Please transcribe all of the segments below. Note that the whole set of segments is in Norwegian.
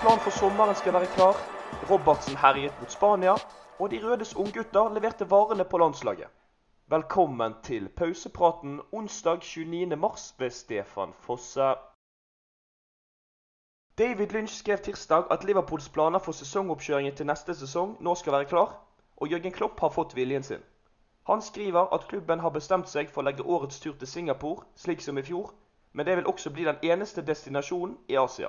Liverpools plan for sommeren skal være klar. Robertsen herjet mot Spania, og de rødes unggutter leverte varene på landslaget. Velkommen til pausepraten onsdag 29. mars ved Stefan Fosse. David Lynch skrev tirsdag at Liverpools planer for sesongoppkjøringen til neste sesong nå skal være klar, og Jørgen Klopp har fått viljen sin. Han skriver at klubben har bestemt seg for å legge årets tur til Singapore, slik som i fjor, men det vil også bli den eneste destinasjonen i Asia.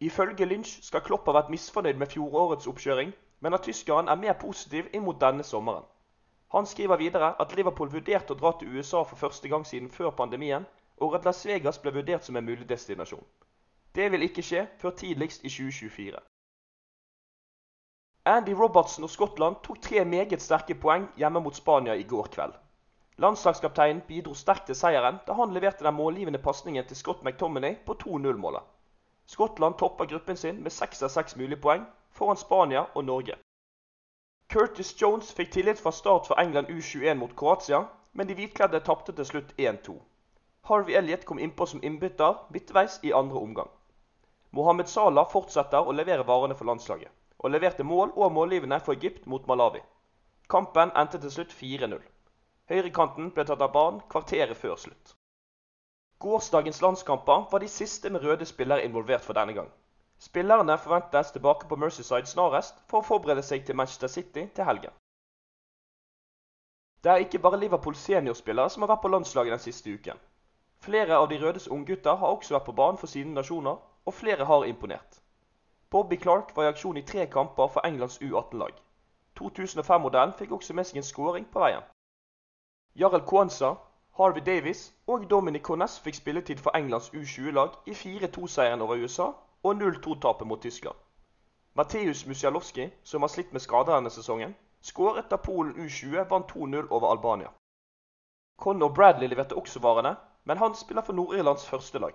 Ifølge Lynch skal Klopp ha vært misfornøyd med fjorårets oppkjøring, men at tyskeren er mer positiv inn mot denne sommeren. Han skriver videre at Liverpool vurderte å dra til USA for første gang siden før pandemien, og at Las Vegas ble vurdert som en mulig destinasjon. Det vil ikke skje før tidligst i 2024. Andy Robertson og Skottland tok tre meget sterke poeng hjemme mot Spania i går kveld. Landslagskapteinen bidro sterkt til seieren da han leverte den målgivende pasningen til Scott McTominay på 2-0-målet. Skottland topper gruppen sin med seks av seks mulige poeng, foran Spania og Norge. Curtis Jones fikk tillit fra start for England U21 mot Kroatia, men de hvitkledde tapte til slutt 1-2. Harvey Elliot kom innpå som innbytter midtveis i andre omgang. Mohammed Salah fortsetter å levere varene for landslaget, og leverte mål og målgivende for Egypt mot Malawi. Kampen endte til slutt 4-0. Høyrekanten ble tatt av banen kvarteret før slutt. Gårsdagens landskamper var de siste med røde spillere involvert for denne gang. Spillerne forventes tilbake på Mercyside snarest for å forberede seg til Manchester City til helgen. Det er ikke bare Liverpools seniorspillere som har vært på landslaget den siste uken. Flere av de rødes unggutter har også vært på banen for sine nasjoner, og flere har imponert. Bobby Clark var i aksjon i tre kamper for Englands U18-lag. 2005-modellen fikk også med seg en skåring på veien. Jarl Kwanza, Harvey Davies og Dominic Connes fikk spilletid for Englands U20-lag i 4-2-seieren over USA og 0-2-tapet mot Tyskland. Mateusz Musialowski, som har slitt med skader denne sesongen, skåret da Polen U20 vant 2-0 over Albania. Connor Bradley leverte også varene, men han spiller for Nord-Irlands første lag.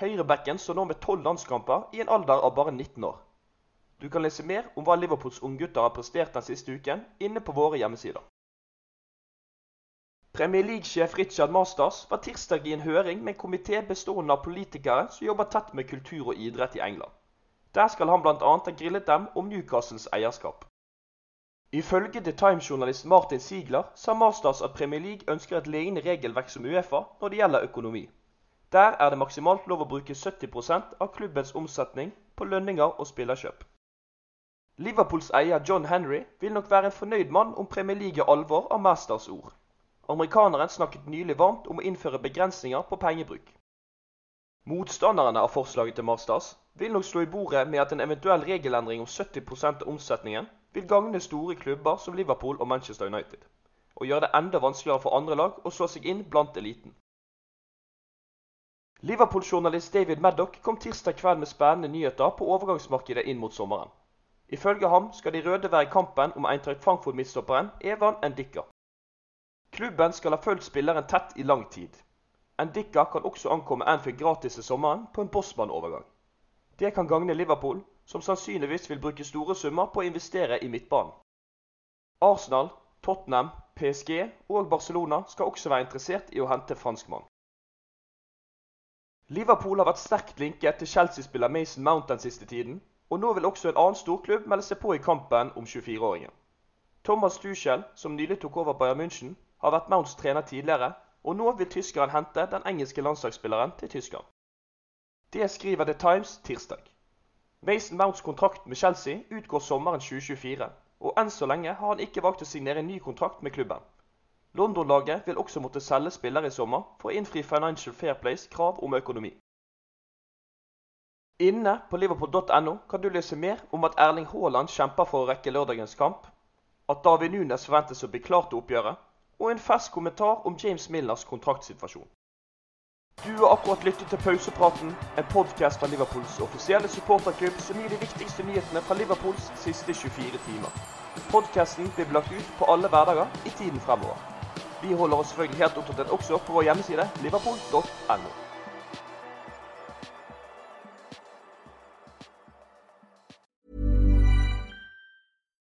Høyrebacken står nå med tolv landskamper i en alder av bare 19 år. Du kan lese mer om hva Liverpools unggutter har prestert den siste uken, inne på våre hjemmesider. Premier League-sjef Richard Masters var tirsdag i en høring med en komité bestående av politikere som jobber tett med kultur og idrett i England. Der skal han bl.a. ha grillet dem om Newcastles eierskap. Ifølge The Time-journalist Martin Ziegler sa Masters at Premier League ønsker et lignende regelverk som Uefa når det gjelder økonomi. Der er det maksimalt lov å bruke 70% av klubbens omsetning på lønninger og spillerkjøp. Liverpools eier John Henry vil nok være en fornøyd mann om Premier League er alvor av Masters ord. Amerikaneren snakket nylig varmt om å innføre begrensninger på pengebruk. Motstanderne av forslaget til Marstas vil nok slå i bordet med at en eventuell regelendring om 70% av omsetningen vil gagne store klubber som Liverpool og Manchester United, og gjøre det enda vanskeligere for andre lag å slå seg inn blant eliten. Liverpool-journalist David Maddock kom tirsdag kveld med spennende nyheter på overgangsmarkedet inn mot sommeren. Ifølge ham skal de røde være i kampen om Eintracht Frankfurt-midtstopperen Evan Ndika. Klubben skal ha fulgt spilleren tett i lang tid. Ndika kan også ankomme Anfield gratis til sommeren på en bossmannovergang. Det kan gagne Liverpool, som sannsynligvis vil bruke store summer på å investere i midtbanen. Arsenal, Tottenham, PSG og Barcelona skal også være interessert i å hente franskmann. Liverpool har vært sterkt linket til Chelsea-spiller Mason Mount den siste tiden, og nå vil også en annen storklubb melde seg på i kampen om 24-åringen. Thomas Tuchel, som nylig tok over Bayern München, har vært Mounts trener tidligere, og nå vil tyskeren hente den engelske landslagsspilleren til Tyskland. Det skriver The Times tirsdag. Mason Mounts kontrakt med Chelsea utgår sommeren 2024, og enn så lenge har han ikke valgt å signere en ny kontrakt med klubben. London-laget vil også måtte selge spillere i sommer for å innfri Financial Fair Place krav om økonomi. Inne på liverpool.no kan du lese mer om at Erling Haaland kjemper for å rekke lørdagens kamp, at David Nunes forventes å bli klar til oppgjøret, og en fersk kommentar om James Millers kontraktsituasjon. Du har akkurat lyttet til Pausepraten, en podkast fra Liverpools offisielle supporterklubb som gir de viktigste nyhetene fra Liverpools siste 24 timer. Podkasten blir lagt ut på alle hverdager i tiden fremover. Vi holder oss selvfølgelig helt oppdatert også på vår hjemmeside liverpool.no.